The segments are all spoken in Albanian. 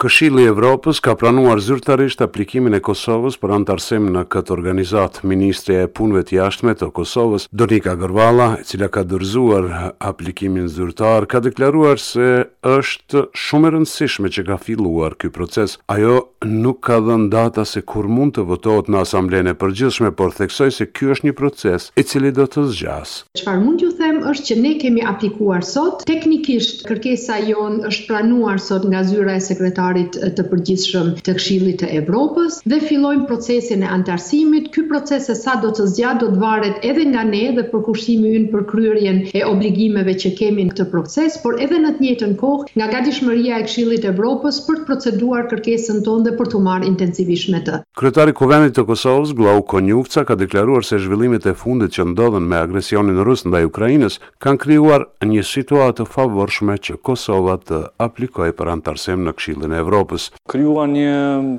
Këshilli i Evropës ka pranuar zyrtarisht aplikimin e Kosovës për anëtarësim në këtë organizatë. Ministrja e Punëve të Jashtme të Kosovës, Donika Gërvalla, e cila ka dorëzuar aplikimin zyrtar, ka deklaruar se Është shumë e rëndësishme që ka filluar ky proces. Ajo nuk ka dhënë data se kur mund të votohet në Asamblenë e Përgjithshme, por theksoi se ky është një proces i cili do të zgjasë. Çfarë mund t'ju them është që ne kemi aplikuar sot. Teknikisht kërkesa jonë është pranuar sot nga Zyra e Sekretarit të Përgjithshëm të Këshillit të Evropës. dhe fillojmë procesin e anëtarësimit, ky proces se sa do të zgjatë do të varet edhe nga ne dhe përkushtimi ynë për kryerjen e obligimeve që kemi në këtë proces, por edhe në të njëjtën kohë nga gatishmëria e Këshillit të Evropës për të proceduar kërkesën tonë dhe për t'u marrë intensivisht me të. Kryetari i Kuvendit të Kosovës, Glauk Konjufca ka deklaruar se zhvillimet e fundit që ndodhën me agresionin rus ndaj Ukrainës kanë krijuar një situatë të favorshme që Kosova të aplikojë për anëtarësim në Këshillin e Evropës. krijuar një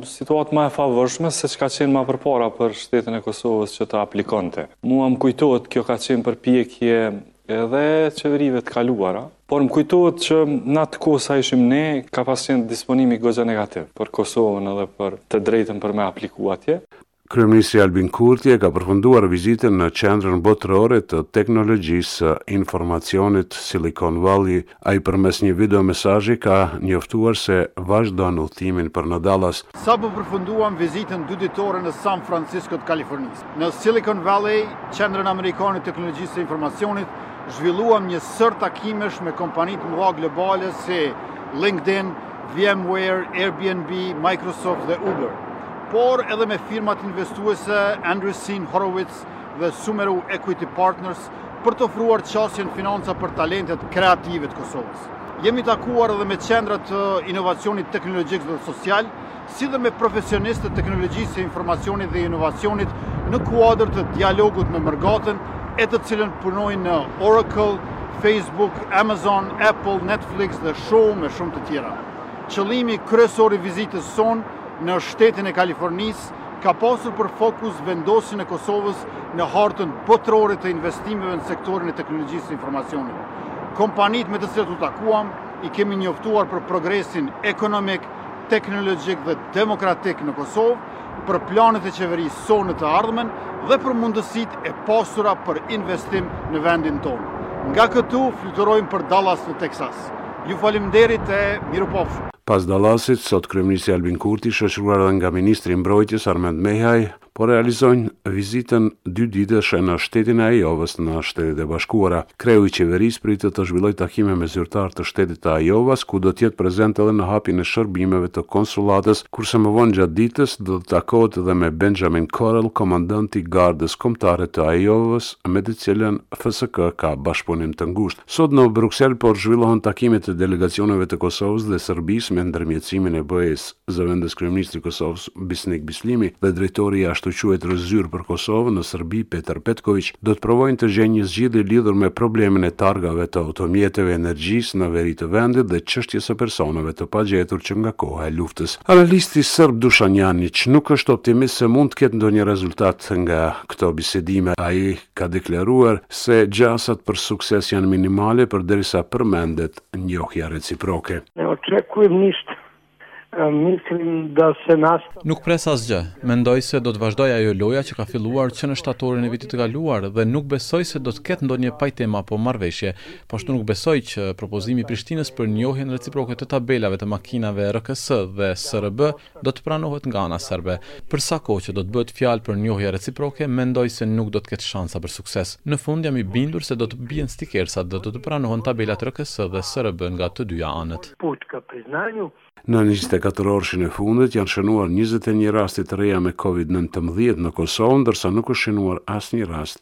situatë ma e favorshme se ç'ka qenë ma përpara për shtetin e Kosovës që të aplikonte. Mua më kujtohet kjo ka qenë përpjekje edhe e qeverive të kaluara, por më kujtohet që në atë kohë sa ishim ne, ka pas qenë disponimi goxha negativ për Kosovën edhe për të drejtën për me apliku atje. Kryeministri Albin Kurti e ka përfunduar vizitën në Qendrën Botërore të Teknologjisë së Informacionit Silicon Valley. Ai përmes një videomesazhi ka njoftuar se vazhdon udhëtimin për në Dallas. Sapo përfunduam vizitën dyditore në San Francisco të Kalifornisë. Në Silicon Valley, Qendrën Amerikane të Teknologjisë së Informacionit, zhvilluam një sërë takimesh me kompani të mëdha globale si LinkedIn, VMware, Airbnb, Microsoft dhe Uber. por edhe me firmat investuese Andreessen Horowitz dhe Sumeru Equity Partners për të ofruar qasje në financa për talentet kreative të Kosovës. Jemi takuar edhe me qendra të inovacionit teknologjik dhe social, si dhe me profesionistë të teknologjisë së informacionit dhe inovacionit në kuadër të dialogut me mërgatën, e të cilët punojnë në Oracle, Facebook, Amazon, Apple, Netflix dhe shumë e shumë të tjera. Qëllimi kryesor i vizitës sonë në shtetin e Kalifornisë ka pasur për fokus vendosjen e Kosovës në hartën botërore të investimeve në sektorin e teknologjisë së informacionit. Kompanitë me të cilat u takuam i kemi njoftuar për progresin ekonomik, teknologjik dhe demokratik në Kosovë, për planet e qeverisë sonë në të ardhmen dhe për mundësitë e pasura për investim në vendin tonë. Nga këtu fluturojmë për Dallas në Texas. Dallas. Ju faleminderit e mirupafshim. Pas Dallasit, sot kryeministri Albin Kurti, shoqëruar edhe nga ministri i Mbrojtjes Armend Mehaj, po realizojnë vizitën dyditëshe në shtetin e Ajovës në Shtetet e Bashkuara. Kreu i qeverisë pritet të zhvillojë takime me zyrtarë të shtetit të Ajovas, ku do të jetë prezent edhe në hapjen e shërbimeve të konsullatës, kurse më vonë gjatë ditës do të takohet edhe me Benjamin Correll, komandant i Gardës Kombëtare të Ajovas, me të cilën FSK ka bashkëpunim të ngushtë. Sot në Bruksel po zhvillohen takimet e delegacioneve të Kosovës dhe Serbisë me ndërmjetësimin e BE-së. Zëvendëskryeministri i Kosovës, Besnik Bislimi, dhe drejtori i së ashtuquajturës Zyrë për Kosovën në Serbi, Petar Petkoviq, do të provojnë të gjejnë një zgjidhje lidhur me problemin e targave të automjeteve, energjisë në veri të vendit dhe çështjes së personave të pagjetur që nga koha e luftës. Analisti serb Dushan Janjiq nuk është optimist se mund të ketë ndonjë rezultat nga këto bisedime. Ai ka deklaruar se gjasat për sukses janë minimale përderisa përmendet njohja reciproke. Nuk pres asgjë. Mendoj se do të vazhdojë ajo loja që ka filluar që në shtatorin e vitit të kaluar dhe nuk besoj se do të ketë ndonjë pajtim apo marrëveshje. Po ashtu nuk besoj që propozimi i Prishtinës për njohjen reciproke të tabelave të makinave RKS dhe SRB, do të pranohet nga ana serbe. Për sa kohë që do të bëhet fjalë për njohje reciproke, mendoj se nuk do të ketë shansa për sukses. Në fund jam i bindur se do të bien stikersat dhe do të pranohen tabelat RKS dhe SRB nga të dyja anët. Në njëzet e katër orëshin e fundit janë shënuar njëzet e një raste të reja me Covid nëntëmbëdhjetë në Kosovë, ndërsa nuk është shënuar asnjë rast